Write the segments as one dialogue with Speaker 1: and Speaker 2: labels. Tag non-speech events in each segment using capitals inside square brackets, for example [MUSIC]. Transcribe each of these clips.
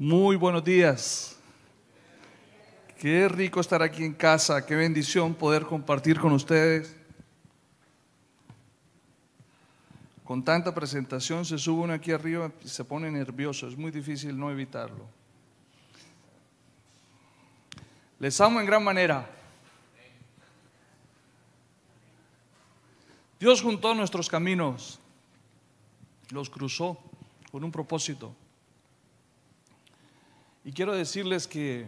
Speaker 1: Muy buenos días. Qué rico estar aquí en casa, qué bendición poder compartir con ustedes. Con tanta presentación se sube uno aquí arriba y se pone nervioso, es muy difícil no evitarlo. Les amo en gran manera. Dios juntó nuestros caminos, los cruzó con un propósito. Y quiero decirles que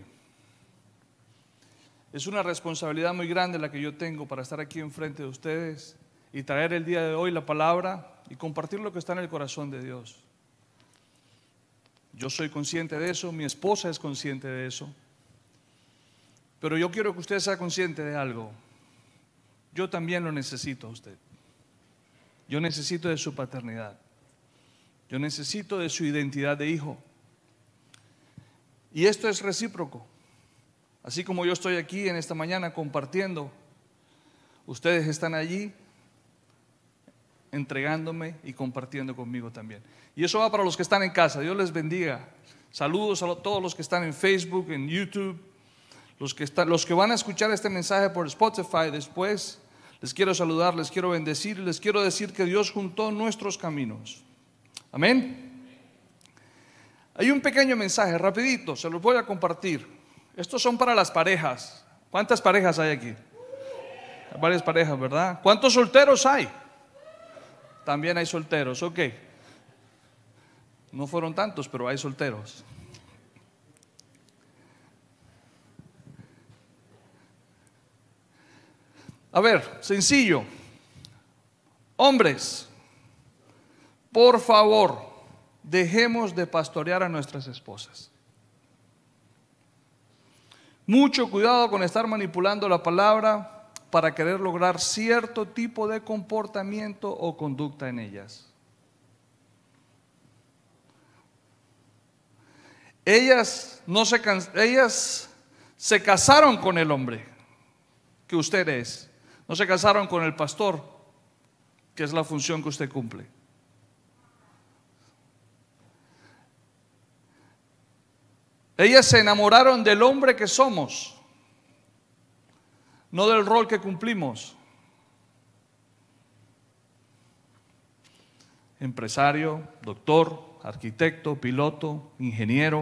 Speaker 1: es una responsabilidad muy grande la que yo tengo para estar aquí enfrente de ustedes y traer el día de hoy la palabra y compartir lo que está en el corazón de Dios. Yo soy consciente de eso, mi esposa es consciente de eso, pero yo quiero que usted sea consciente de algo. Yo también lo necesito a usted. Yo necesito de su paternidad. Yo necesito de su identidad de hijo. Y esto es recíproco. Así como yo estoy aquí en esta mañana compartiendo, ustedes están allí entregándome y compartiendo conmigo también. Y eso va para los que están en casa. Dios les bendiga. Saludos a todos los que están en Facebook, en YouTube, los que, están, los que van a escuchar este mensaje por Spotify después. Les quiero saludar, les quiero bendecir, les quiero decir que Dios juntó nuestros caminos. Amén. Hay un pequeño mensaje, rapidito, se los voy a compartir. Estos son para las parejas. ¿Cuántas parejas hay aquí? Varias parejas, ¿verdad? ¿Cuántos solteros hay? También hay solteros, ok. No fueron tantos, pero hay solteros. A ver, sencillo. Hombres, por favor, dejemos de pastorear a nuestras esposas. Mucho cuidado con estar manipulando la palabra para querer lograr cierto tipo de comportamiento o conducta en ellas. Ellas, no se, ellas se casaron con el hombre que usted es. No se casaron con el pastor, que es la función que usted cumple. Ellas se enamoraron del hombre que somos, no del rol que cumplimos. Empresario, doctor, arquitecto, piloto, ingeniero,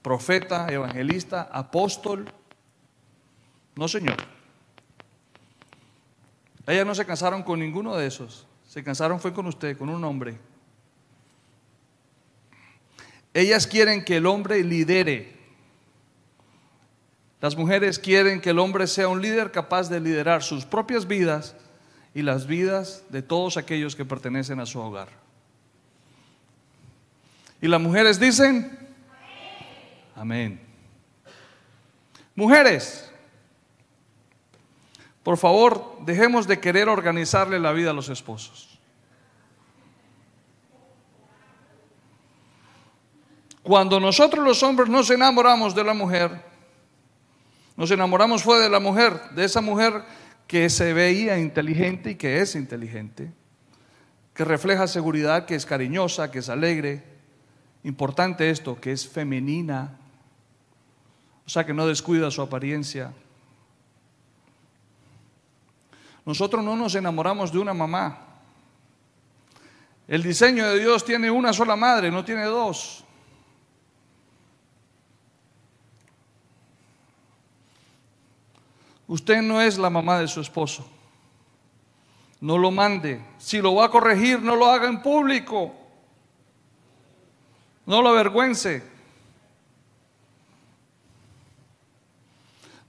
Speaker 1: profeta, evangelista, apóstol. No, Señor. Ellas no se casaron con ninguno de esos. Se casaron fue con usted, con un hombre. Ellas quieren que el hombre lidere. Las mujeres quieren que el hombre sea un líder capaz de liderar sus propias vidas y las vidas de todos aquellos que pertenecen a su hogar. Y las mujeres dicen, amén. Mujeres, por favor, dejemos de querer organizarle la vida a los esposos. Cuando nosotros los hombres nos enamoramos de la mujer, nos enamoramos fue de la mujer, de esa mujer que se veía inteligente y que es inteligente, que refleja seguridad, que es cariñosa, que es alegre. Importante esto, que es femenina, o sea que no descuida su apariencia. Nosotros no nos enamoramos de una mamá. El diseño de Dios tiene una sola madre, no tiene dos. Usted no es la mamá de su esposo. No lo mande. Si lo va a corregir, no lo haga en público. No lo avergüence.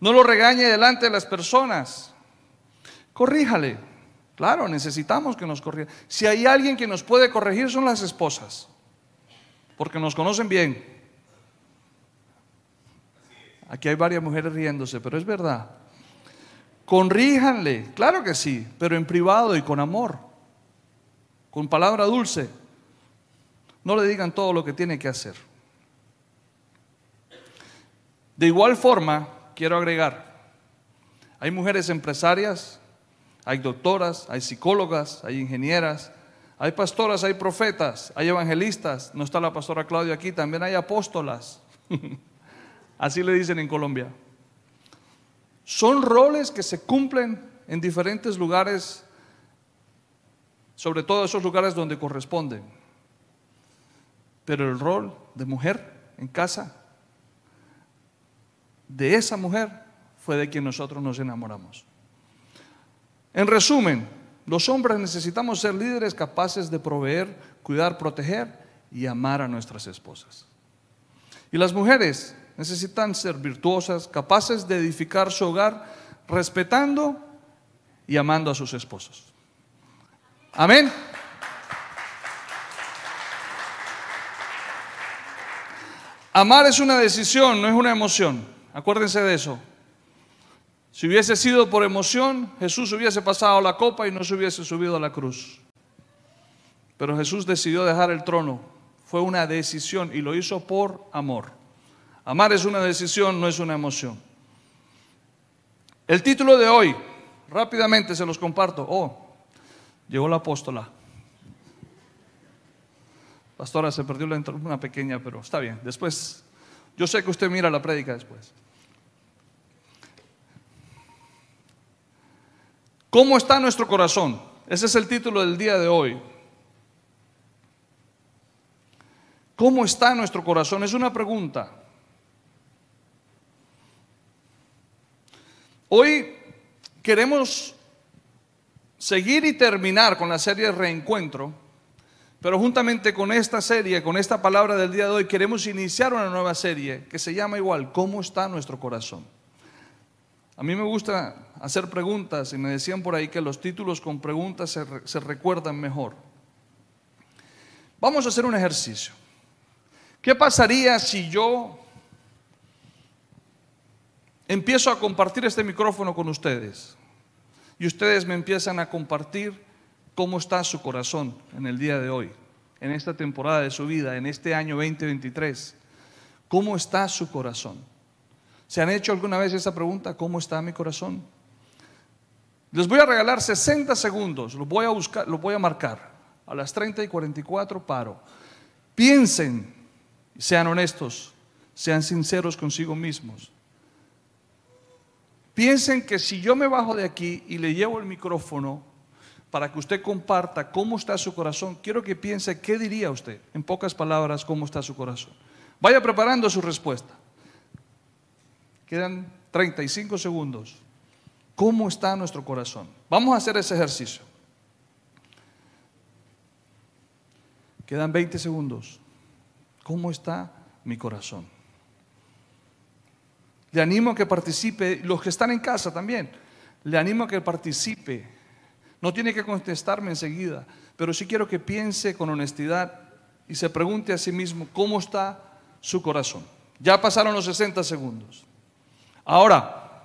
Speaker 1: No lo regañe delante de las personas. Corríjale. Claro, necesitamos que nos corrija. Si hay alguien que nos puede corregir son las esposas. Porque nos conocen bien. Aquí hay varias mujeres riéndose, pero es verdad. Corríjanle, claro que sí, pero en privado y con amor, con palabra dulce. No le digan todo lo que tiene que hacer. De igual forma, quiero agregar, hay mujeres empresarias, hay doctoras, hay psicólogas, hay ingenieras, Hay pastoras, hay profetas, hay evangelistas. No está la pastora Claudia aquí, también hay apóstolas. [LAUGHS] Así le dicen en Colombia. Son roles que se cumplen en diferentes lugares, sobre todo esos lugares donde corresponden. Pero el rol de mujer en casa, de esa mujer, fue de quien nosotros nos enamoramos. En resumen, los hombres necesitamos ser líderes capaces de proveer, cuidar, proteger y amar a nuestras esposas. Y las mujeres necesitan ser virtuosas, capaces de edificar su hogar, respetando y amando a sus esposos. Amén. Amar es una decisión, no es una emoción. Acuérdense de eso. Si hubiese sido por emoción, Jesús hubiese pasado la copa y no se hubiese subido a la cruz. Pero Jesús decidió dejar el trono. Fue una decisión y lo hizo por amor. Amar es una decisión, no es una emoción. El título de hoy, rápidamente se los comparto. Oh, llegó la apóstola. Pastora, se perdió la una pequeña, pero está bien. Después, yo sé que usted mira la prédica después. ¿Cómo está nuestro corazón? Ese es el título del día de hoy. ¿Cómo está nuestro corazón? Es una pregunta. Hoy queremos seguir y terminar con la serie Reencuentro, pero juntamente con esta serie, con esta palabra del día de hoy, queremos iniciar una nueva serie que se llama igual, ¿Cómo está nuestro corazón? A mí me gusta hacer preguntas y me decían por ahí que los títulos con preguntas se, recuerdan mejor. Vamos a hacer un ejercicio. ¿Qué pasaría si yo empiezo a compartir este micrófono con ustedes y ustedes me empiezan a compartir cómo está su corazón en el día de hoy, en esta temporada de su vida, en este año 2023? ¿Cómo está su corazón? ¿Se han hecho alguna vez esa pregunta? ¿Cómo está mi corazón? Les voy a regalar 60 segundos, los voy a buscar, los voy a marcar. A las 30 y 44 paro. Piensen, sean honestos, sean sinceros consigo mismos. Piensen que si yo me bajo de aquí y le llevo el micrófono para que usted comparta cómo está su corazón, quiero que piense qué diría usted, en pocas palabras, cómo está su corazón. Vaya preparando su respuesta. Quedan 35 segundos. ¿Cómo está nuestro corazón? Vamos a hacer ese ejercicio. Quedan 20 segundos. ¿Cómo está mi corazón? Le animo a que participe, los que están en casa también, le animo a que participe. No tiene que contestarme enseguida, pero sí quiero que piense con honestidad y se pregunte a sí mismo cómo está su corazón. Ya pasaron los 60 segundos. Ahora,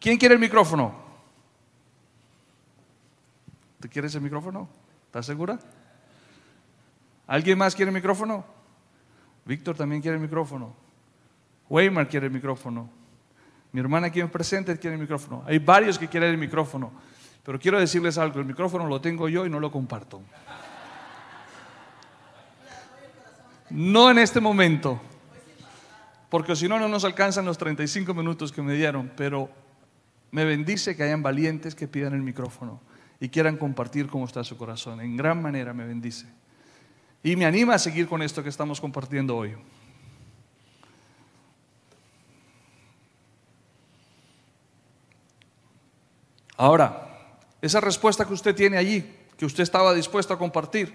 Speaker 1: ¿quién quiere el micrófono? ¿Te quieres el micrófono? ¿Estás segura? ¿Alguien más quiere el micrófono? Víctor también quiere el micrófono. Weimar quiere el micrófono. Mi hermana aquí en presente quiere el micrófono. Hay varios que quieren el micrófono. Pero quiero decirles algo, el micrófono lo tengo yo y no lo comparto. No en este momento porque si no, no nos alcanzan los 35 minutos que me dieron, pero me bendice que hayan valientes que pidan el micrófono y quieran compartir cómo está su corazón. En gran manera me bendice. Y me anima a seguir con esto que estamos compartiendo hoy. Ahora, esa respuesta que usted tiene allí, que usted estaba dispuesto a compartir,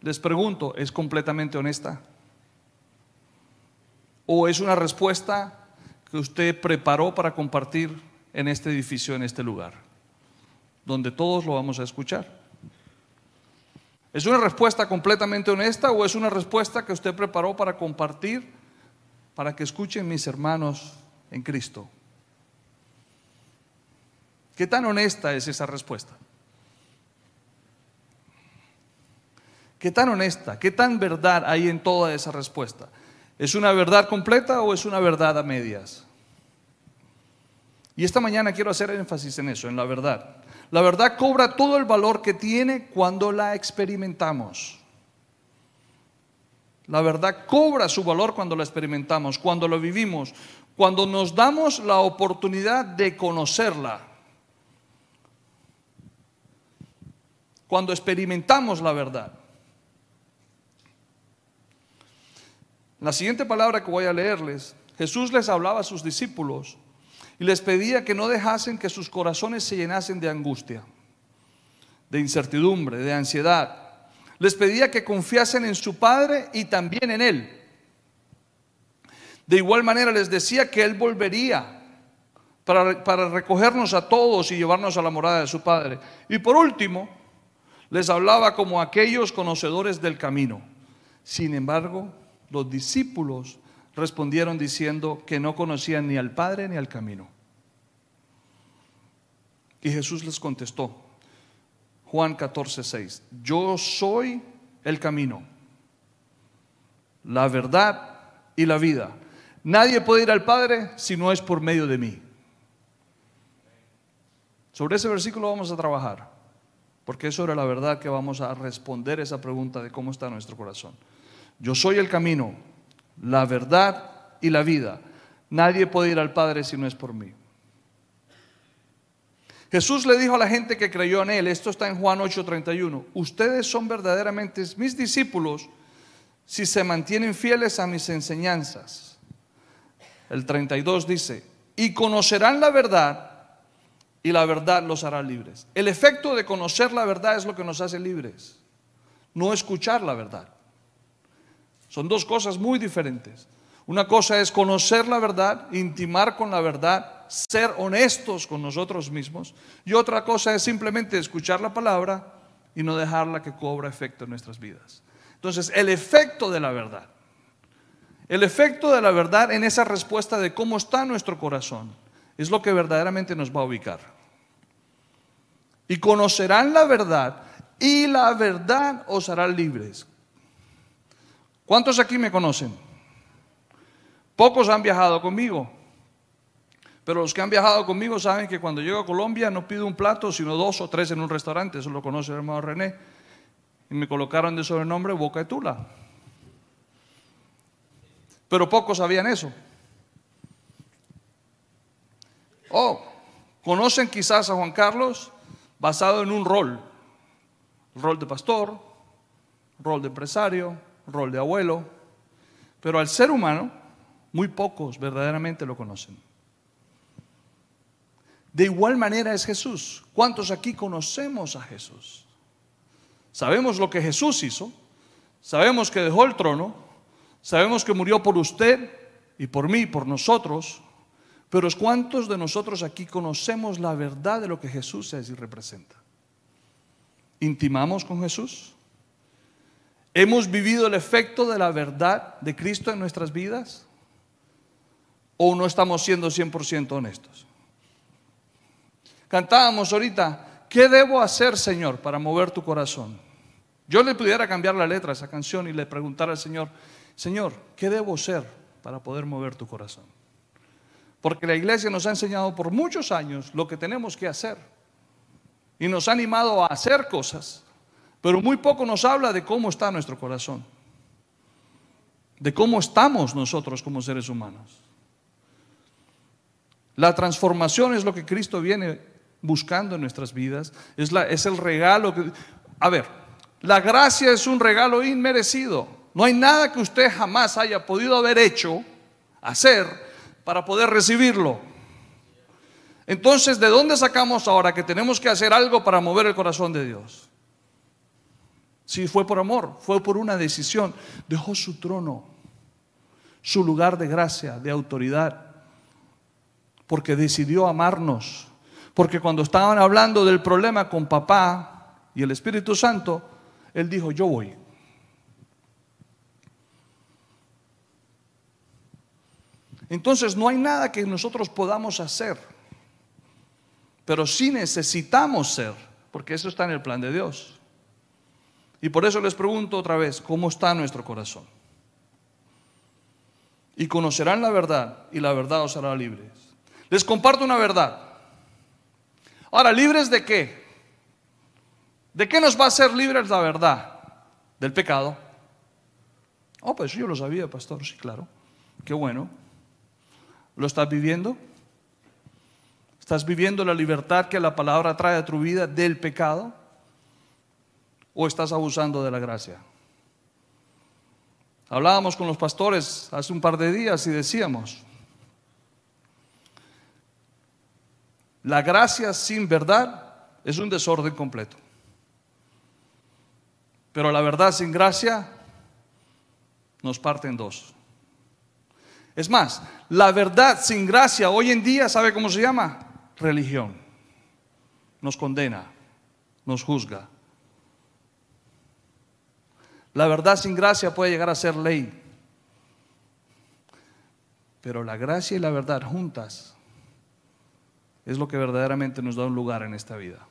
Speaker 1: les pregunto, ¿es completamente honesta? ¿O es una respuesta que usted preparó para compartir en este edificio, en este lugar, donde todos lo vamos a escuchar? ¿Es una respuesta completamente honesta o es una respuesta que usted preparó para compartir para que escuchen mis hermanos en Cristo? ¿Qué tan honesta es esa respuesta? ¿Qué tan honesta, qué tan verdad hay en toda esa respuesta? ¿Es una verdad completa o es una verdad a medias? Y esta mañana quiero hacer énfasis en eso, en la verdad. La verdad cobra todo el valor que tiene cuando la experimentamos. La verdad cobra su valor cuando la experimentamos, cuando lo vivimos, cuando nos damos la oportunidad de conocerla. Cuando experimentamos la verdad. La siguiente palabra que voy a leerles, Jesús les hablaba a sus discípulos y les pedía que no dejasen que sus corazones se llenasen de angustia, de incertidumbre, de ansiedad. Les pedía que confiasen en su Padre y también en Él. De igual manera les decía que Él volvería para, para, recogernos a todos y llevarnos a la morada de su Padre. Y por último, les hablaba como aquellos conocedores del camino. Sin embargo, los discípulos respondieron diciendo que no conocían ni al Padre ni al camino. Y Jesús les contestó, Juan 14, 6, yo soy el camino, la verdad y la vida. Nadie puede ir al Padre si no es por medio de mí. Sobre ese versículo vamos a trabajar, porque es sobre la verdad que vamos a responder esa pregunta de cómo está nuestro corazón. Yo soy el camino, la verdad y la vida. Nadie puede ir al Padre si no es por mí. Jesús le dijo a la gente que creyó en él, esto está en Juan 8:31, ustedes son verdaderamente mis discípulos si se mantienen fieles a mis enseñanzas. El 32 dice, y conocerán la verdad y la verdad los hará libres. El efecto de conocer la verdad es lo que nos hace libres, no escuchar la verdad. Son dos cosas muy diferentes. Una cosa es conocer la verdad, intimar con la verdad, ser honestos con nosotros mismos. Y otra cosa es simplemente escuchar la palabra y no dejarla que cobra efecto en nuestras vidas. Entonces, el efecto de la verdad. El efecto de la verdad en esa respuesta de cómo está nuestro corazón es lo que verdaderamente nos va a ubicar. Y conocerán la verdad y la verdad os hará libres. ¿Cuántos aquí me conocen? Pocos han viajado conmigo. Pero los que han viajado conmigo saben que cuando llego a Colombia no pido un plato, sino dos o tres en un restaurante. Eso lo conoce el hermano René. Y me colocaron de sobrenombre Boca de Tula. Pero pocos sabían eso. Oh, conocen quizás a Juan Carlos basado en un rol. Rol de pastor, rol de empresario, rol de abuelo, pero al ser humano muy pocos verdaderamente lo conocen. De igual manera es Jesús. ¿Cuántos aquí conocemos a Jesús? Sabemos lo que Jesús hizo, sabemos que dejó el trono, sabemos que murió por usted y por mí, por nosotros, pero ¿cuántos de nosotros aquí conocemos la verdad de lo que Jesús es y representa? ¿Intimamos con Jesús? ¿Hemos vivido el efecto de la verdad de Cristo en nuestras vidas? ¿O no estamos siendo 100% honestos? Cantábamos ahorita, ¿qué debo hacer, Señor, para mover tu corazón? Yo le pudiera cambiar la letra a esa canción y le preguntar al Señor, Señor, ¿qué debo hacer para poder mover tu corazón? Porque la iglesia nos ha enseñado por muchos años lo que tenemos que hacer. Y nos ha animado a hacer cosas pero muy poco nos habla de cómo está nuestro corazón, de cómo estamos nosotros como seres humanos. La transformación es lo que Cristo viene buscando en nuestras vidas, es, el regalo que... A ver, la gracia es un regalo inmerecido. No hay nada que usted jamás haya podido haber hecho, hacer, para poder recibirlo. Entonces, ¿de dónde sacamos ahora que tenemos que hacer algo para mover el corazón de Dios? Si fue por amor, fue por una decisión. Dejó su trono, su lugar de gracia, de autoridad, porque decidió amarnos. Porque cuando estaban hablando del problema con papá y el Espíritu Santo, Él dijo, yo voy. Entonces no hay nada que nosotros podamos hacer, pero sí necesitamos ser, porque eso está en el plan de Dios. Y por eso les pregunto otra vez, ¿cómo está nuestro corazón? Y conocerán la verdad y la verdad os hará libres. Les comparto una verdad. Ahora, ¿libres de qué? ¿De qué nos va a hacer libres la verdad? Del pecado. Oh, pues yo lo sabía, pastor, sí, claro. Qué bueno. ¿Lo estás viviendo? ¿Estás viviendo la libertad que la palabra trae a tu vida del pecado? ¿O estás abusando de la gracia? Hablábamos con los pastores hace un par de días y decíamos, la gracia sin verdad es un desorden completo. Pero la verdad sin gracia nos parte en dos. Es más, la verdad sin gracia hoy en día, ¿sabe cómo se llama? Religión. Nos condena, nos juzga. La verdad sin gracia puede llegar a ser ley. Pero la gracia y la verdad juntas es lo que verdaderamente nos da un lugar en esta vida.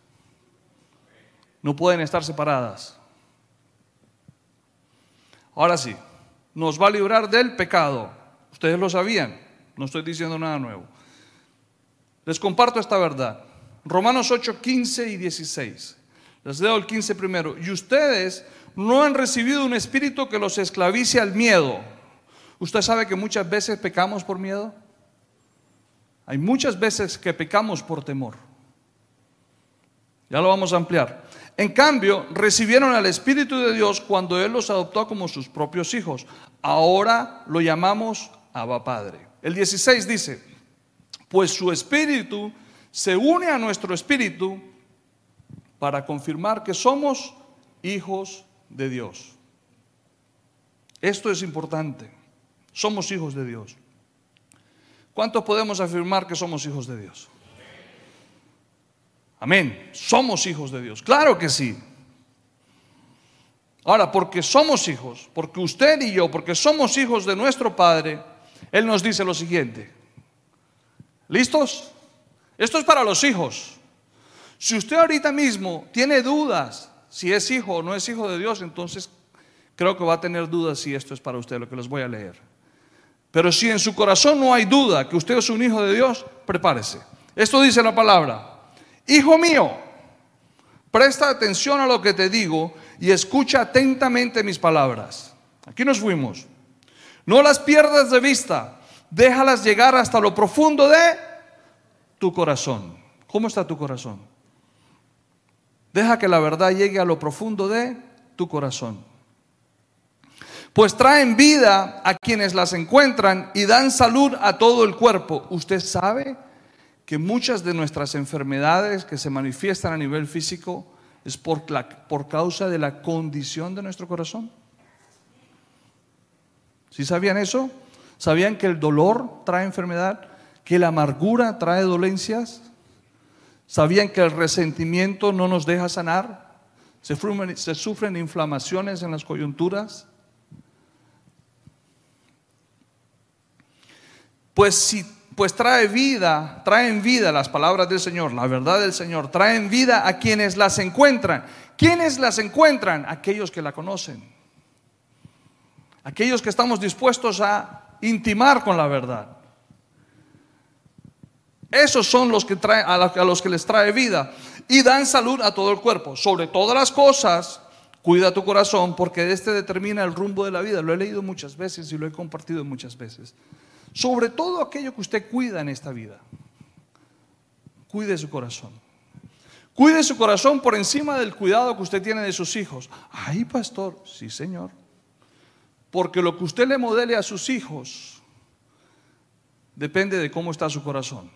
Speaker 1: No pueden estar separadas. Ahora sí, nos va a librar del pecado. Ustedes lo sabían, no estoy diciendo nada nuevo. Les comparto esta verdad. Romanos 8, 15 y 16. Les leo el 15 primero. Y ustedes no han recibido un espíritu que los esclavice al miedo. ¿Usted sabe que muchas veces pecamos por miedo? Hay muchas veces que pecamos por temor. Ya lo vamos a ampliar. En cambio, recibieron al Espíritu de Dios cuando Él los adoptó como sus propios hijos. Ahora lo llamamos Abba Padre. El 16 dice, pues su Espíritu se une a nuestro Espíritu para confirmar que somos hijos de Dios. Esto es importante. Somos hijos de Dios. ¿Cuántos podemos afirmar que somos hijos de Dios? Amén. Somos hijos de Dios. Claro que sí. Ahora, porque somos hijos, porque usted y yo, porque somos hijos de nuestro Padre, Él nos dice lo siguiente. ¿Listos? Esto es para los hijos. Si usted ahorita mismo tiene dudas si es hijo o no es hijo de Dios, entonces creo que va a tener dudas si esto es para usted, lo que les voy a leer. Pero si en su corazón no hay duda que usted es un hijo de Dios, prepárese. Esto dice la palabra. Hijo mío, presta atención a lo que te digo y escucha atentamente mis palabras. Aquí nos fuimos. No las pierdas de vista, déjalas llegar hasta lo profundo de tu corazón. ¿Cómo está tu corazón? Deja que la verdad llegue a lo profundo de tu corazón. Pues traen vida a quienes las encuentran y dan salud a todo el cuerpo. ¿Usted sabe que muchas de nuestras enfermedades que se manifiestan a nivel físico es por, por causa de la condición de nuestro corazón. ¿Sí sabían eso? ¿Sabían que el dolor trae enfermedad? ¿Que la amargura trae dolencias? ¿Sabían que el resentimiento no nos deja sanar? ¿Se sufren, inflamaciones en las coyunturas? Pues si pues trae vida, traen vida las palabras del Señor, la verdad del Señor, traen vida a quienes las encuentran. ¿Quiénes las encuentran? Aquellos que la conocen. Aquellos que estamos dispuestos a intimar con la verdad. Esos son los que traen, a los que les trae vida y dan salud a todo el cuerpo. Sobre todas las cosas, cuida tu corazón porque este determina el rumbo de la vida. Lo he leído muchas veces y lo he compartido muchas veces sobre todo aquello que usted cuida en esta vida. Cuide su corazón. Cuide su corazón por encima del cuidado que usted tiene de sus hijos. Ay, pastor, sí, señor. Porque lo que usted le modele a sus hijos depende de cómo está su corazón.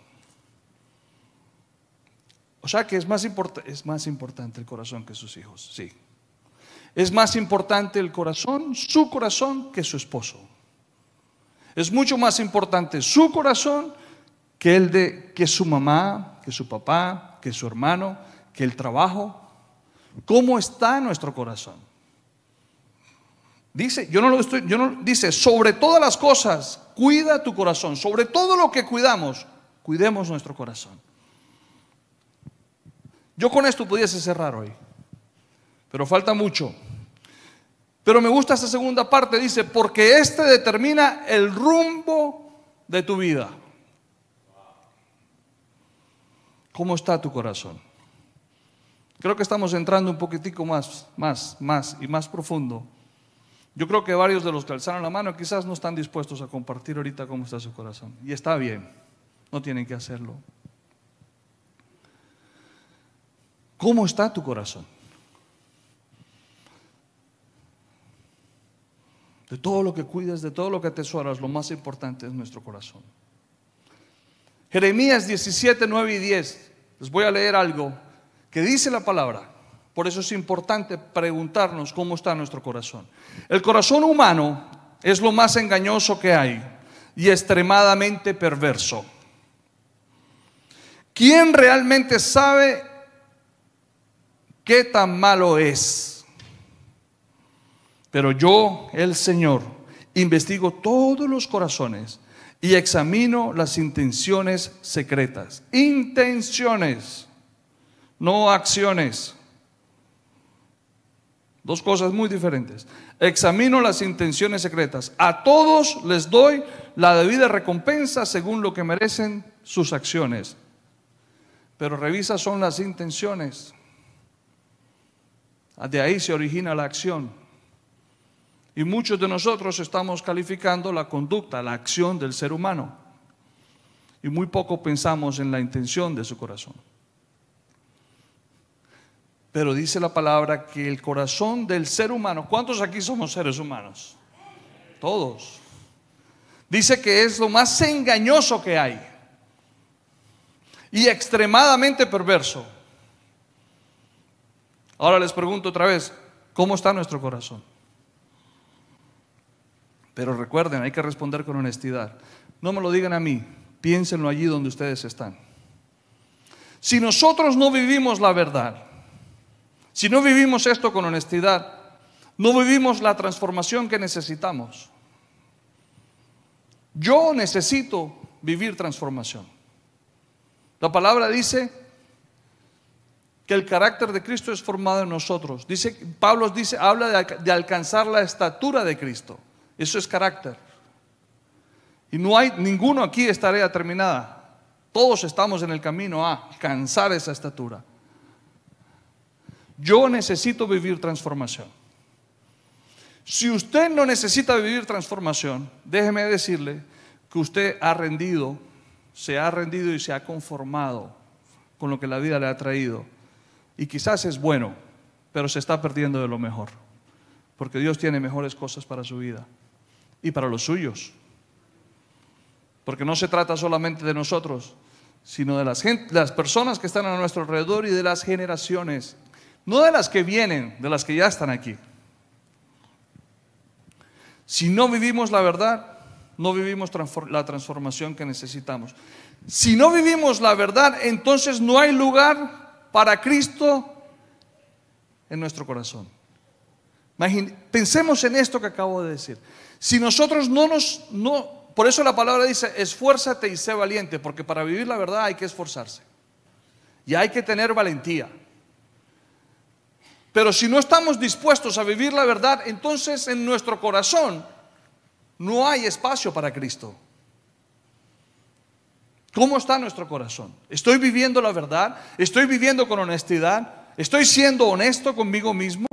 Speaker 1: O sea que es más, es más importante el corazón que sus hijos, sí. Es más importante el corazón, su corazón, que su esposo. Es mucho más importante su corazón que el de que su mamá, que su papá, que su hermano, que el trabajo. ¿Cómo está nuestro corazón? Dice, yo no lo estoy, yo no dice, sobre todas las cosas, cuida tu corazón, sobre todo lo que cuidamos, cuidemos nuestro corazón. Yo con esto pudiese cerrar hoy, pero falta mucho. Pero me gusta esa segunda parte, dice, porque este determina el rumbo de tu vida. ¿Cómo está tu corazón? Creo que estamos entrando un poquitico más, más, más y más profundo. Yo creo que varios de los que alzaron la mano quizás no están dispuestos a compartir ahorita cómo está su corazón. Y está bien, no tienen que hacerlo. ¿Cómo está tu corazón? De todo lo que cuidas, de todo lo que atesoras, lo más importante es nuestro corazón. Jeremías 17, 9 y 10. Les voy a leer algo que dice la palabra. Por eso es importante preguntarnos cómo está nuestro corazón. El corazón humano es lo más engañoso que hay y extremadamente perverso. ¿Quién realmente sabe qué tan malo es? Pero yo, el Señor, investigo todos los corazones y examino las intenciones secretas. Intenciones, no acciones. Dos cosas muy diferentes. Examino las intenciones secretas. A todos les doy la debida recompensa según lo que merecen sus acciones. Pero revisa son las intenciones. De ahí se origina la acción. Y muchos de nosotros estamos calificando la conducta, la acción del ser humano. Y muy poco pensamos en la intención de su corazón. Pero dice la palabra que el corazón del ser humano, ¿cuántos aquí somos seres humanos? Todos. Dice que es lo más engañoso que hay y extremadamente perverso. Ahora les pregunto otra vez, ¿cómo está nuestro corazón? Pero recuerden, hay que responder con honestidad. No me lo digan a mí, piénsenlo allí donde ustedes están. Si nosotros no vivimos la verdad, si no vivimos esto con honestidad, no vivimos la transformación que necesitamos. Yo necesito vivir transformación. La palabra dice que el carácter de Cristo es formado en nosotros. Dice, Pablo dice, habla de, alcanzar la estatura de Cristo. Eso es carácter. Y no hay ninguno aquí es tarea terminada. Todos estamos en el camino a alcanzar esa estatura. Yo necesito vivir transformación. Si usted no necesita vivir transformación, déjeme decirle que usted ha rendido, se ha rendido y se ha conformado con lo que la vida le ha traído. Y quizás es bueno, pero se está perdiendo de lo mejor. Porque Dios tiene mejores cosas para su vida y para los suyos. Porque no se trata solamente de nosotros, sino de las, personas que están a nuestro alrededor y de las generaciones, no de las que vienen, de las que ya están aquí. Si no vivimos la verdad, no vivimos la transformación que necesitamos. Si no vivimos la verdad, entonces no hay lugar para Cristo en nuestro corazón. pensemos en esto que acabo de decir. Si nosotros no nos, no, por eso la palabra dice, esfuérzate y sé valiente, porque para vivir la verdad hay que esforzarse. Y hay que tener valentía. Pero si no estamos dispuestos a vivir la verdad, entonces en nuestro corazón no hay espacio para Cristo. ¿Cómo está nuestro corazón? ¿Estoy viviendo la verdad? ¿Estoy viviendo con honestidad? ¿Estoy siendo honesto conmigo mismo?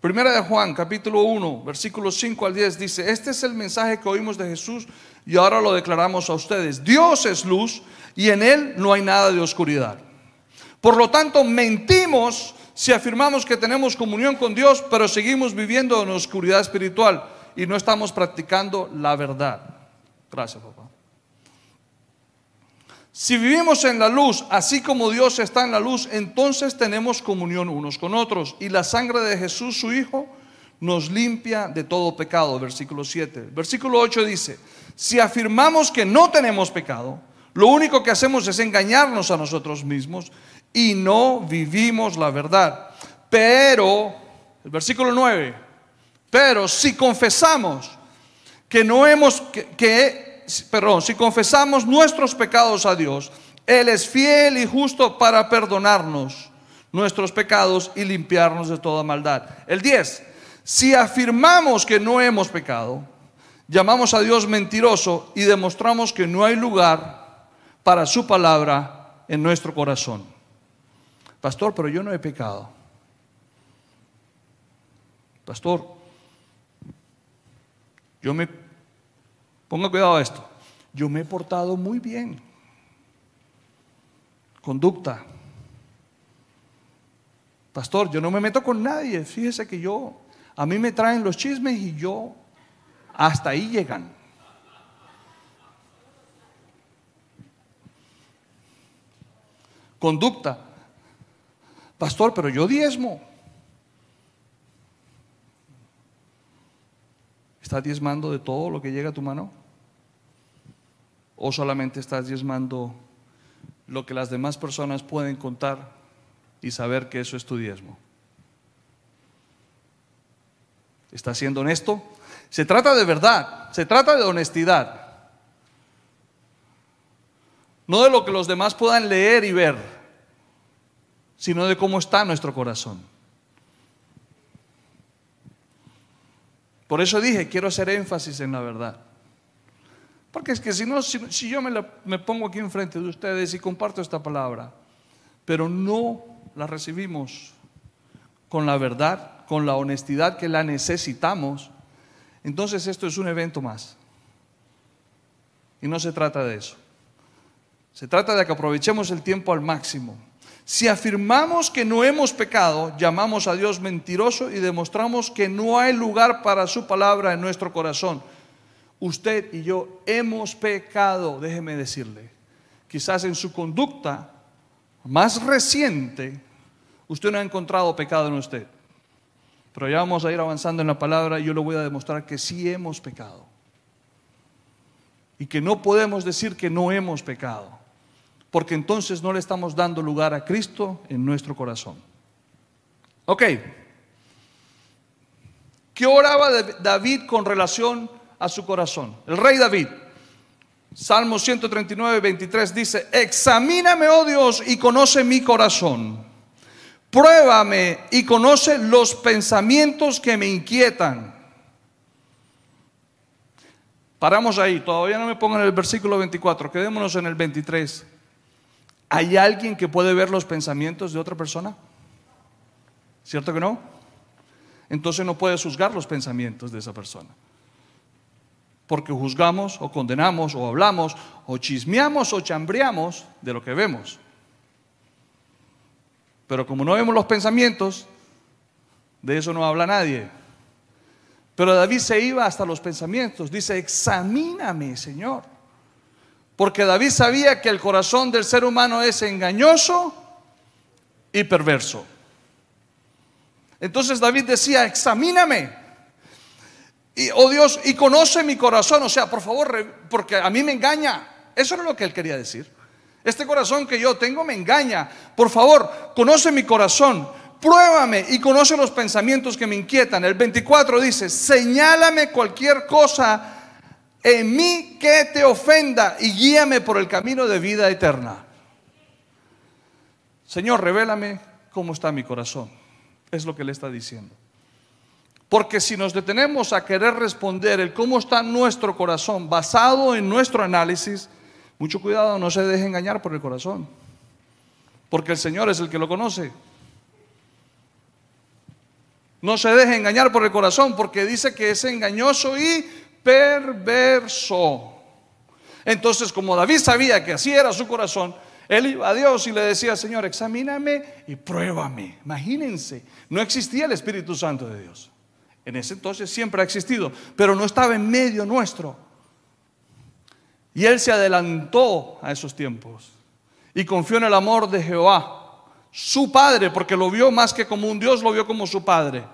Speaker 1: Primera de Juan, capítulo 1, versículos 5 al 10 dice, este es el mensaje que oímos de Jesús y ahora lo declaramos a ustedes. Dios es luz y en Él no hay nada de oscuridad. Por lo tanto, mentimos si afirmamos que tenemos comunión con Dios, pero seguimos viviendo en oscuridad espiritual y no estamos practicando la verdad. Gracias, papá. Si vivimos en la luz, así como Dios está en la luz, entonces tenemos comunión unos con otros. Y la sangre de Jesús, su Hijo, nos limpia de todo pecado. Versículo 7. Versículo 8 dice, si afirmamos que no tenemos pecado, lo único que hacemos es engañarnos a nosotros mismos y no vivimos la verdad. Pero, el versículo 9, pero si confesamos que no hemos, que perdón, si confesamos nuestros pecados a Dios, Él es fiel y justo para perdonarnos nuestros pecados y limpiarnos de toda maldad. El 10, si afirmamos que no hemos pecado, llamamos a Dios mentiroso y demostramos que no hay lugar para su palabra en nuestro corazón. Pastor, pero yo no he pecado. Pastor, yo me, ponga cuidado a esto, yo me he portado muy bien. Conducta. Pastor, yo no me meto con nadie. Fíjese que yo, a mí me traen los chismes y yo, hasta ahí llegan. Conducta. Pastor, pero yo diezmo. ¿Estás diezmando de todo lo que llega a tu mano? ¿O solamente estás diezmando lo que las demás personas pueden contar y saber que eso es tu diezmo? ¿Estás siendo honesto? Se trata de verdad, se trata de honestidad. No de lo que los demás puedan leer y ver, sino de cómo está nuestro corazón. Por eso dije, quiero hacer énfasis en la verdad. Porque es que si no, si, yo me, me pongo aquí enfrente de ustedes y comparto esta palabra, pero no la recibimos con la verdad, con la honestidad que la necesitamos, entonces esto es un evento más. Y no se trata de eso. Se trata de que aprovechemos el tiempo al máximo. Si afirmamos que no hemos pecado, llamamos a Dios mentiroso y demostramos que no hay lugar para su palabra en nuestro corazón. Usted y yo hemos pecado, déjeme decirle. Quizás en su conducta más reciente, usted no ha encontrado pecado en usted. Pero ya vamos a ir avanzando en la palabra y yo le voy a demostrar que sí hemos pecado. Y que no podemos decir que no hemos pecado porque entonces no le estamos dando lugar a Cristo en nuestro corazón. Ok. ¿Qué oraba David con relación a su corazón? El rey David. Salmo 139, 23 dice, examíname, oh Dios, y conoce mi corazón. Pruébame y conoce los pensamientos que me inquietan. Paramos ahí, todavía no me pongan el versículo 24, quedémonos en el 23. ¿Hay alguien que puede ver los pensamientos de otra persona? ¿Cierto que no? Entonces no puedes juzgar los pensamientos de esa persona. Porque juzgamos o condenamos o hablamos o chismeamos o chambreamos de lo que vemos. Pero como no vemos los pensamientos, de eso no habla nadie. Pero David se iba hasta los pensamientos. Dice, examíname, Señor. Porque David sabía que el corazón del ser humano es engañoso y perverso. Entonces David decía, examíname. Y, oh Dios, y conoce mi corazón. O sea, por favor, porque a mí me engaña. Eso era lo que él quería decir. Este corazón que yo tengo me engaña. Por favor, conoce mi corazón. Pruébame y conoce los pensamientos que me inquietan. El 24 dice, señálame cualquier cosa en mí que te ofenda y guíame por el camino de vida eterna. Señor, revélame cómo está mi corazón. Es lo que le está diciendo. Porque si nos detenemos a querer responder el cómo está nuestro corazón basado en nuestro análisis, mucho cuidado, no se deje engañar por el corazón. Porque el Señor es el que lo conoce. No se deje engañar por el corazón porque dice que es engañoso y perverso. Entonces, como David sabía que así era su corazón, él iba a Dios y le decía, Señor, examíname y pruébame. Imagínense, no existía el Espíritu Santo de Dios. En ese entonces siempre ha existido, pero no estaba en medio nuestro. Y él se adelantó a esos tiempos y confió en el amor de Jehová, su padre, porque lo vio más que como un Dios, lo vio como su padre.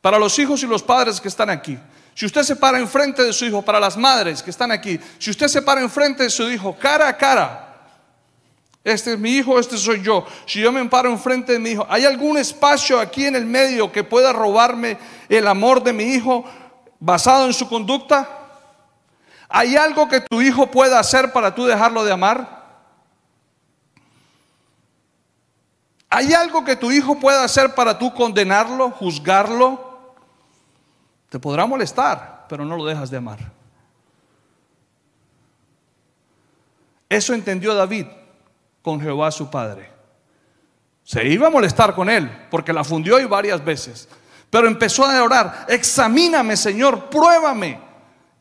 Speaker 1: Para los hijos y los padres que están aquí, si usted se para enfrente de su hijo, para las madres que están aquí, si usted se para enfrente de su hijo cara a cara, este es mi hijo, este soy yo. Si yo me paro enfrente de mi hijo, ¿hay algún espacio aquí en el medio que pueda robarme el amor de mi hijo basado en su conducta? ¿Hay algo que tu hijo pueda hacer para tú dejarlo de amar? ¿Hay algo que tu hijo pueda hacer para tú condenarlo, juzgarlo? Te podrá molestar, pero no lo dejas de amar. Eso entendió David con Jehová su padre. Se iba a molestar con él porque la fundió y varias veces. Pero empezó a orar, examíname Señor, pruébame.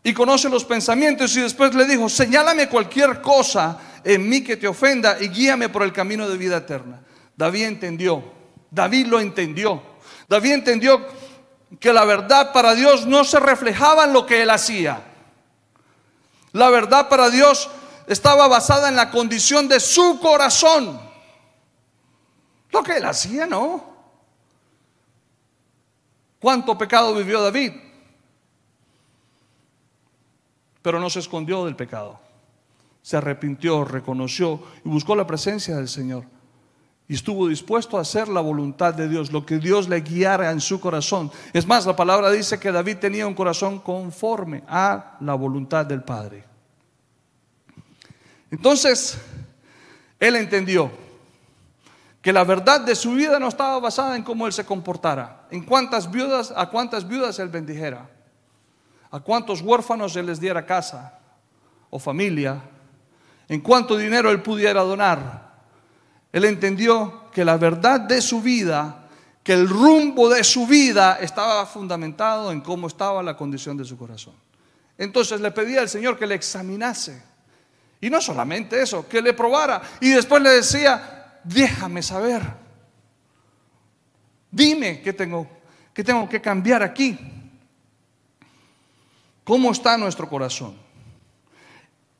Speaker 1: Y conoce los pensamientos y después le dijo, señálame cualquier cosa en mí que te ofenda y guíame por el camino de vida eterna. David entendió, David lo entendió. David entendió que la verdad para Dios no se reflejaba en lo que él hacía. La verdad para Dios estaba basada en la condición de su corazón. Lo que él hacía, ¿no? ¿Cuánto pecado vivió David? Pero no se escondió del pecado. Se arrepintió, reconoció y buscó la presencia del Señor. Y estuvo dispuesto a hacer la voluntad de Dios, lo que Dios le guiara en su corazón. Es más, la palabra dice que David tenía un corazón conforme a la voluntad del Padre. Entonces, él entendió que la verdad de su vida no estaba basada en cómo él se comportara, en cuántas viudas, a cuántas viudas él bendijera, a cuántos huérfanos él les diera casa o familia, en cuánto dinero él pudiera donar. Él entendió que la verdad de su vida, que el rumbo de su vida estaba fundamentado en cómo estaba la condición de su corazón. Entonces le pedía al Señor que le examinase y no solamente eso, que le probara. Y después le decía, déjame saber. Dime qué tengo, qué tengo que cambiar aquí. ¿Cómo está nuestro corazón?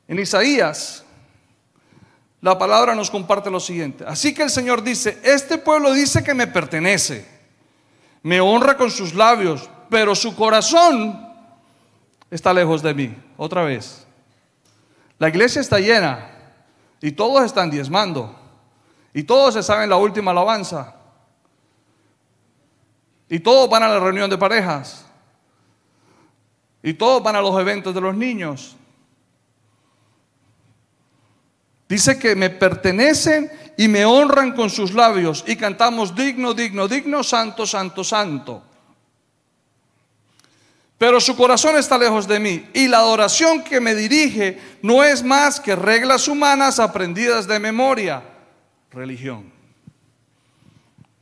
Speaker 1: En Isaías, la palabra nos comparte lo siguiente. Así que el Señor dice, este pueblo dice que me pertenece, me honra con sus labios, pero su corazón está lejos de mí. Otra vez. La iglesia está llena y todos están diezmando y todos se saben la última alabanza y todos van a la reunión de parejas y todos van a los eventos de los niños. Dice que me pertenecen y me honran con sus labios y cantamos digno, digno, digno, santo, santo, santo pero su corazón está lejos de mí y la adoración que me dirige no es más que reglas humanas aprendidas de memoria, religión,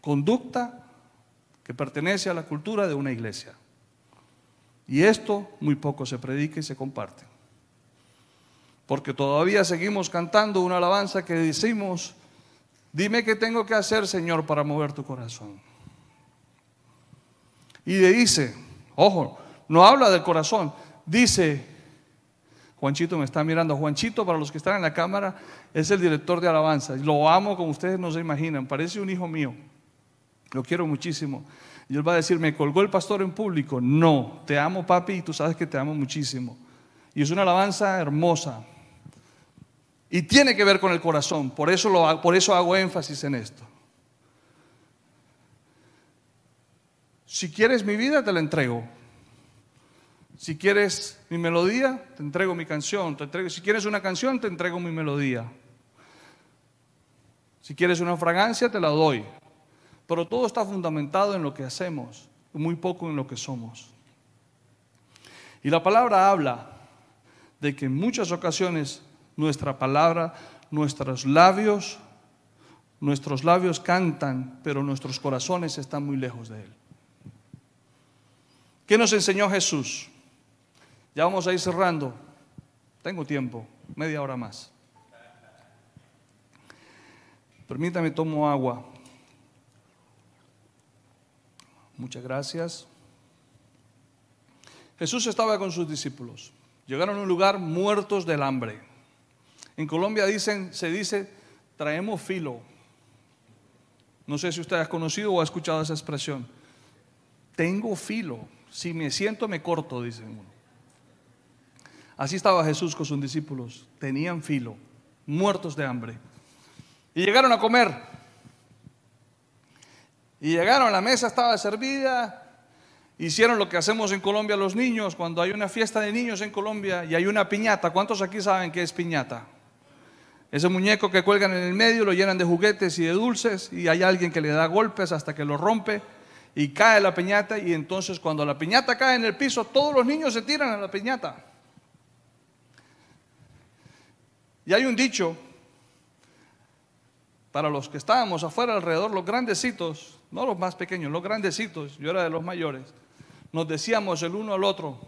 Speaker 1: conducta que pertenece a la cultura de una iglesia. Y esto muy poco se predica y se comparte. Porque todavía seguimos cantando una alabanza que decimos, dime qué tengo que hacer, Señor, para mover tu corazón. Y le dice, ojo, no habla del corazón. Dice, Juanchito me está mirando. Juanchito, para los que están en la cámara, es el director de alabanza. Lo amo como ustedes no se imaginan. Parece un hijo mío. Lo quiero muchísimo. Y él va a decir, ¿me colgó el pastor en público? No, te amo papi y tú sabes que te amo muchísimo. Y es una alabanza hermosa. Y tiene que ver con el corazón. Por eso, por eso hago énfasis en esto. Si quieres mi vida, te la entrego. Si quieres mi melodía, te entrego mi canción. Si quieres una canción, te entrego mi melodía. Si quieres una fragancia, te la doy. Pero todo está fundamentado en lo que hacemos, muy poco en lo que somos. Y la palabra habla de que en muchas ocasiones nuestra palabra, nuestros labios, nuestros labios cantan, pero nuestros corazones están muy lejos de Él. ¿Qué nos enseñó Jesús? Ya vamos a ir cerrando. Tengo tiempo, media hora más. Permítame, tomo agua. Muchas gracias. Jesús estaba con sus discípulos. Llegaron a un lugar muertos del hambre. En Colombia dicen, se dice, traemos filo. No sé si usted ha conocido o ha escuchado esa expresión. Tengo filo. Si me siento, me corto, dicen uno. Así estaba Jesús con sus discípulos. Tenían filo, muertos de hambre. Y llegaron a comer. Y llegaron, la mesa estaba servida. Hicieron lo que hacemos en Colombia los niños, cuando hay una fiesta de niños en Colombia y hay una piñata. ¿Cuántos aquí saben qué es piñata? Ese muñeco que cuelgan en el medio, lo llenan de juguetes y de dulces y hay alguien que le da golpes hasta que lo rompe y cae la piñata y entonces cuando la piñata cae en el piso, todos los niños se tiran a la piñata. Y hay un dicho para los que estábamos afuera alrededor, los grandecitos, no los más pequeños, los grandecitos, yo era de los mayores, nos decíamos el uno al otro,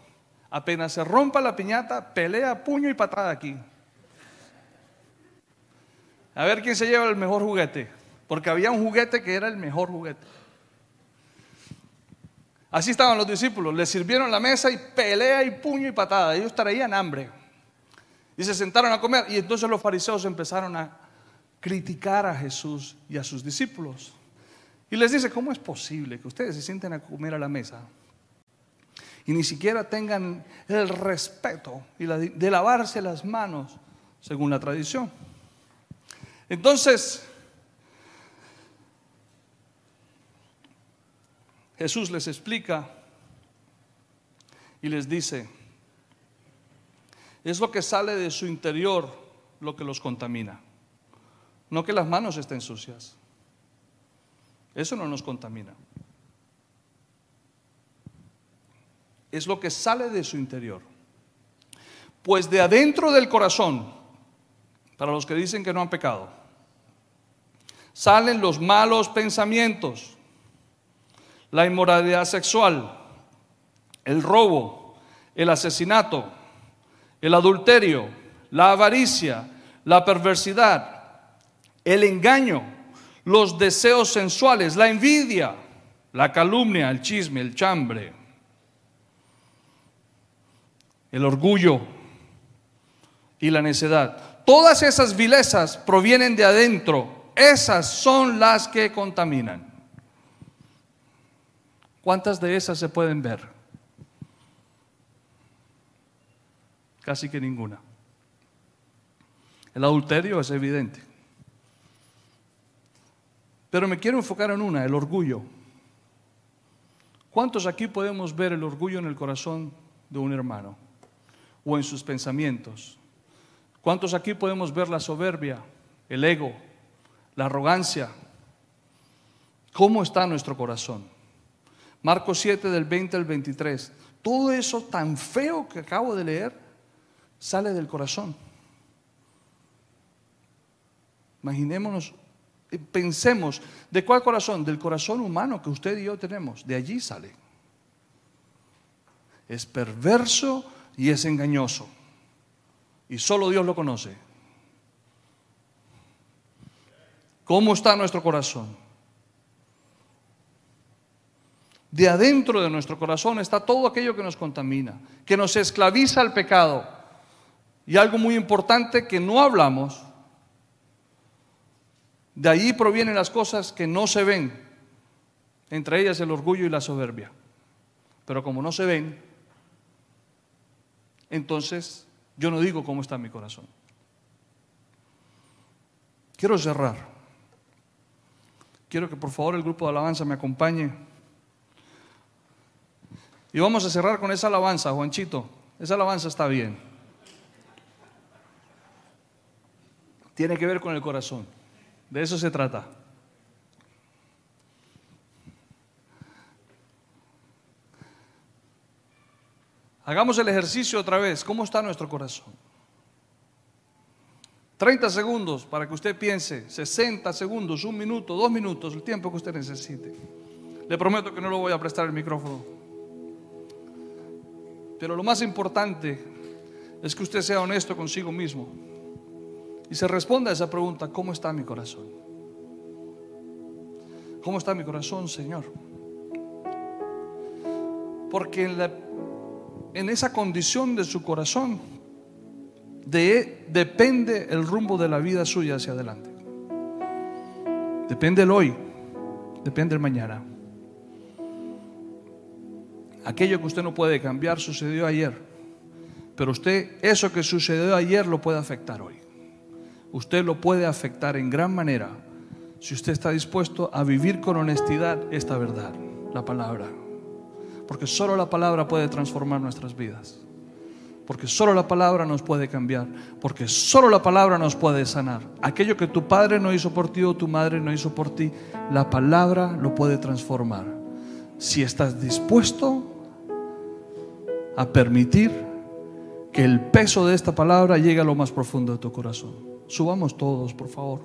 Speaker 1: apenas se rompa la piñata, pelea puño y patada aquí. A ver quién se lleva el mejor juguete, porque había un juguete que era el mejor juguete. Así estaban los discípulos, les sirvieron la mesa y pelea y puño y patada, ellos traían hambre. Y se sentaron a comer y entonces los fariseos empezaron a criticar a Jesús y a sus discípulos. Y les dice, ¿cómo es posible que ustedes se sienten a comer a la mesa y ni siquiera tengan el respeto de lavarse las manos según la tradición? Entonces, Jesús les explica y les dice, es lo que sale de su interior lo que los contamina. No que las manos estén sucias. Eso no nos contamina. Es lo que sale de su interior. Pues de adentro del corazón, para los que dicen que no han pecado, salen los malos pensamientos, la inmoralidad sexual, el robo, el asesinato, el adulterio, la avaricia, la perversidad el engaño, los deseos sensuales, la envidia, la calumnia, el chisme, el chambre, el orgullo y la necedad. Todas esas vilezas provienen de adentro. Esas son las que contaminan. ¿Cuántas de esas se pueden ver? Casi que ninguna. El adulterio es evidente. Pero me quiero enfocar en una, el orgullo. ¿Cuántos aquí podemos ver el orgullo en el corazón de un hermano o en sus pensamientos? ¿Cuántos aquí podemos ver la soberbia, el ego, la arrogancia? ¿Cómo está nuestro corazón? Marcos 7 del 20 al 23. Todo eso tan feo que acabo de leer sale del corazón. Imaginémonos pensemos, ¿de cuál corazón? Del corazón humano que usted y yo tenemos. De allí sale. Es perverso y es engañoso. Y solo Dios lo conoce. ¿Cómo está nuestro corazón? De adentro de nuestro corazón está todo aquello que nos contamina, que nos esclaviza al pecado. Y algo muy importante que no hablamos de ahí provienen las cosas que no se ven, entre ellas el orgullo y la soberbia. Pero como no se ven, entonces yo no digo cómo está mi corazón. Quiero cerrar. Quiero que por favor el grupo de alabanza me acompañe. Y vamos a cerrar con esa alabanza, Juanchito. Esa alabanza está bien. Tiene que ver con el corazón. De eso se trata. Hagamos el ejercicio otra vez. ¿Cómo está nuestro corazón? 30 segundos para que usted piense, 60 segundos, un minuto, dos minutos, el tiempo que usted necesite. Le prometo que no le voy a prestar el micrófono. Pero lo más importante es que usted sea honesto consigo mismo. Y se responde a esa pregunta, ¿cómo está mi corazón? ¿Cómo está mi corazón, Señor? Porque en, en esa condición de su corazón de, depende el rumbo de la vida suya hacia adelante. Depende el hoy, depende el mañana. Aquello que usted no puede cambiar sucedió ayer, pero usted eso que sucedió ayer lo puede afectar hoy usted lo puede afectar en gran manera si usted está dispuesto a vivir con honestidad esta verdad, la palabra. Porque solo la palabra puede transformar nuestras vidas. Porque solo la palabra nos puede cambiar. Porque solo la palabra nos puede sanar. Aquello que tu padre no hizo por ti o tu madre no hizo por ti, la palabra lo puede transformar. si estás dispuesto a permitir que el peso de esta palabra llegue a lo más profundo de tu corazón. Subamos todos, por favor.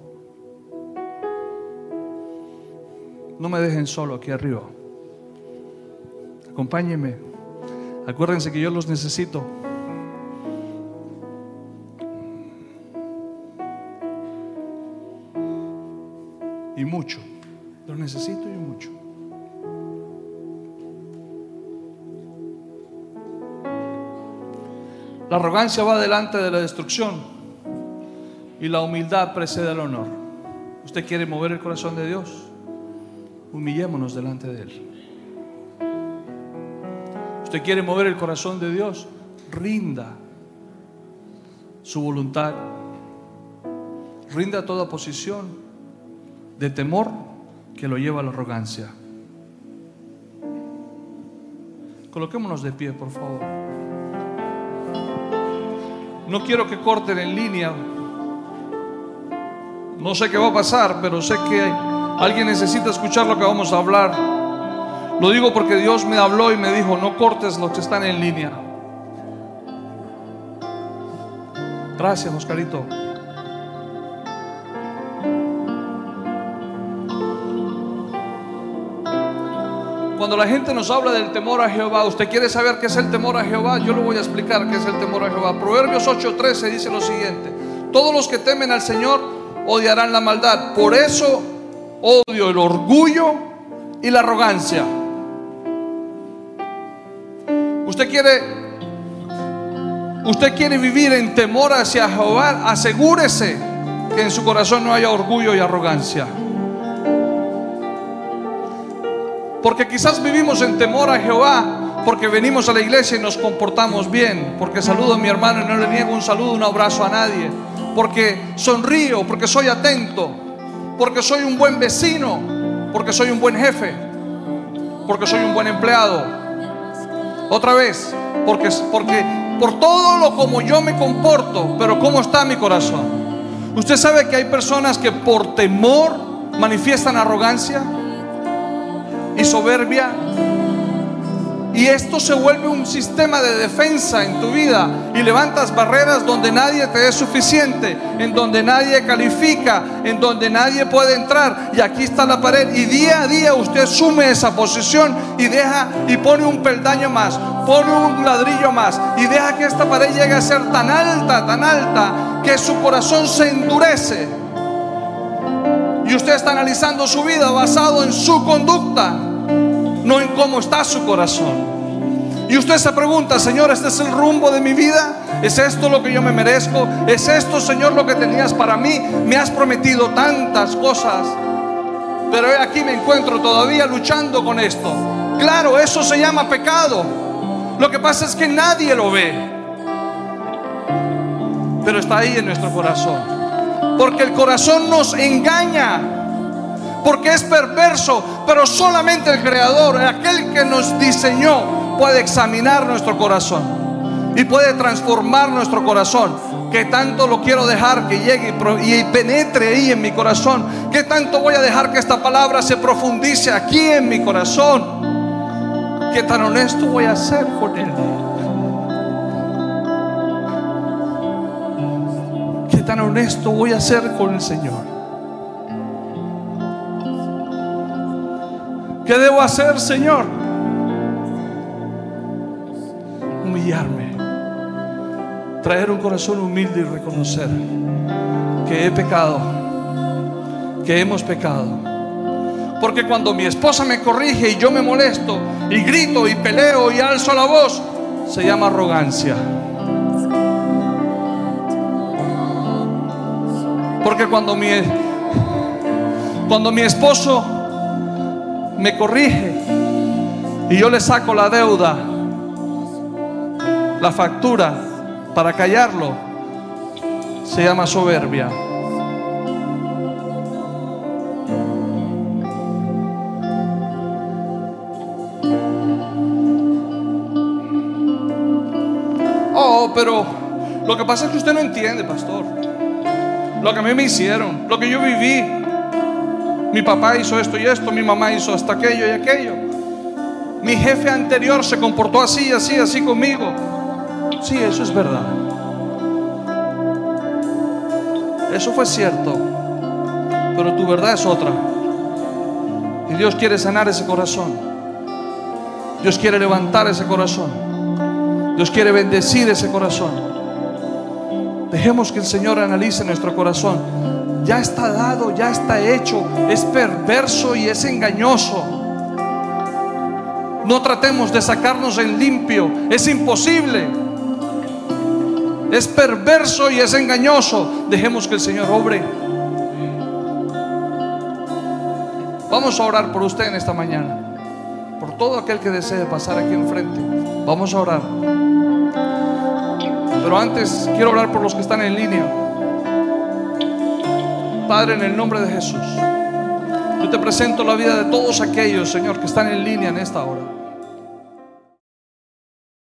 Speaker 1: No me dejen solo aquí arriba. Acompáñenme. Acuérdense que yo los necesito. Y mucho. Los necesito y mucho. La arrogancia va delante de la destrucción y la humildad precede al honor. ¿Usted quiere mover el corazón de Dios? Humillémonos delante de Él. ¿Usted quiere mover el corazón de Dios? Rinda su voluntad. Rinda toda posición de temor que lo lleva a la arrogancia. Coloquémonos de pie, por favor. No quiero que corten en línea. No sé qué va a pasar, pero sé que alguien necesita escuchar lo que vamos a hablar. Lo digo porque Dios me habló y me dijo, no cortes los que están en línea. Gracias, Oscarito. Cuando la gente nos habla del temor a Jehová, usted quiere saber qué es el temor a Jehová, yo le voy a explicar qué es el temor a Jehová. Proverbios 8:13 dice lo siguiente, todos los que temen al Señor odiarán la maldad, por eso odio el orgullo y la arrogancia. Usted quiere usted quiere vivir en temor hacia Jehová, asegúrese que en su corazón no haya orgullo y arrogancia. Porque quizás vivimos en temor a Jehová, porque venimos a la iglesia y nos comportamos bien, porque saludo a mi hermano y no le niego un saludo, un abrazo a nadie, porque sonrío, porque soy atento, porque soy un buen vecino, porque soy un buen jefe, porque soy un buen empleado. Otra vez, porque, porque por todo lo como yo me comporto, pero cómo está mi corazón. Usted sabe que hay personas que por temor manifiestan arrogancia y soberbia. Y esto se vuelve un sistema de defensa en tu vida y levantas barreras donde nadie te es suficiente, en donde nadie califica, en donde nadie puede entrar. Y aquí está la pared y día a día usted sume esa posición y deja y pone un peldaño más, pone un ladrillo más y deja que esta pared llegue a ser tan alta, tan alta, que su corazón se endurece. Y usted está analizando su vida basado en su conducta no en cómo está su corazón. Y usted se pregunta, Señor, ¿este es el rumbo de mi vida? ¿Es esto lo que yo me merezco? ¿Es esto, Señor, lo que tenías para mí? Me has prometido tantas cosas, pero aquí me encuentro todavía luchando con esto. Claro, eso se llama pecado. Lo que pasa es que nadie lo ve, pero está ahí en nuestro corazón. Porque el corazón nos engaña porque es perverso, pero solamente el Creador, aquel que nos diseñó, puede examinar nuestro corazón y puede transformar nuestro corazón. Que tanto lo quiero dejar que llegue y penetre ahí en mi corazón. Que tanto voy a dejar que esta palabra se profundice aquí en mi corazón. Que tan honesto voy a ser con Él. Tan honesto voy a ser con el Señor. ¿Qué debo hacer, Señor? Humillarme. Traer un corazón humilde y reconocer que he pecado, que hemos pecado. Porque cuando mi esposa me corrige y yo me molesto y grito y peleo y alzo la voz, se llama arrogancia. Porque cuando mi, cuando mi esposo me corrige y yo le saco la deuda, la factura para callarlo, se llama soberbia. Oh, pero lo que pasa es que usted no entiende, pastor. Lo que a mí me hicieron, lo que yo viví, mi papá hizo esto y esto, mi mamá hizo hasta aquello y aquello. Mi jefe anterior se comportó así, así, así conmigo. Sí, eso es verdad. Eso fue cierto. Pero tu verdad es otra. Y Dios quiere sanar ese corazón. Dios quiere levantar ese corazón. Dios quiere bendecir ese corazón. Dejemos que el Señor analice nuestro corazón. Ya está dado, ya está hecho. Es perverso y es engañoso. No tratemos de sacarnos en limpio. Es imposible. Es perverso y es engañoso. Dejemos que el Señor obre. Vamos a orar por usted en esta mañana. Por todo aquel que desee pasar aquí enfrente. Vamos a orar. Pero antes quiero orar por los que están en línea. Padre, en el nombre de Jesús, yo te presento la vida de todos aquellos, Señor, que están en línea en esta hora.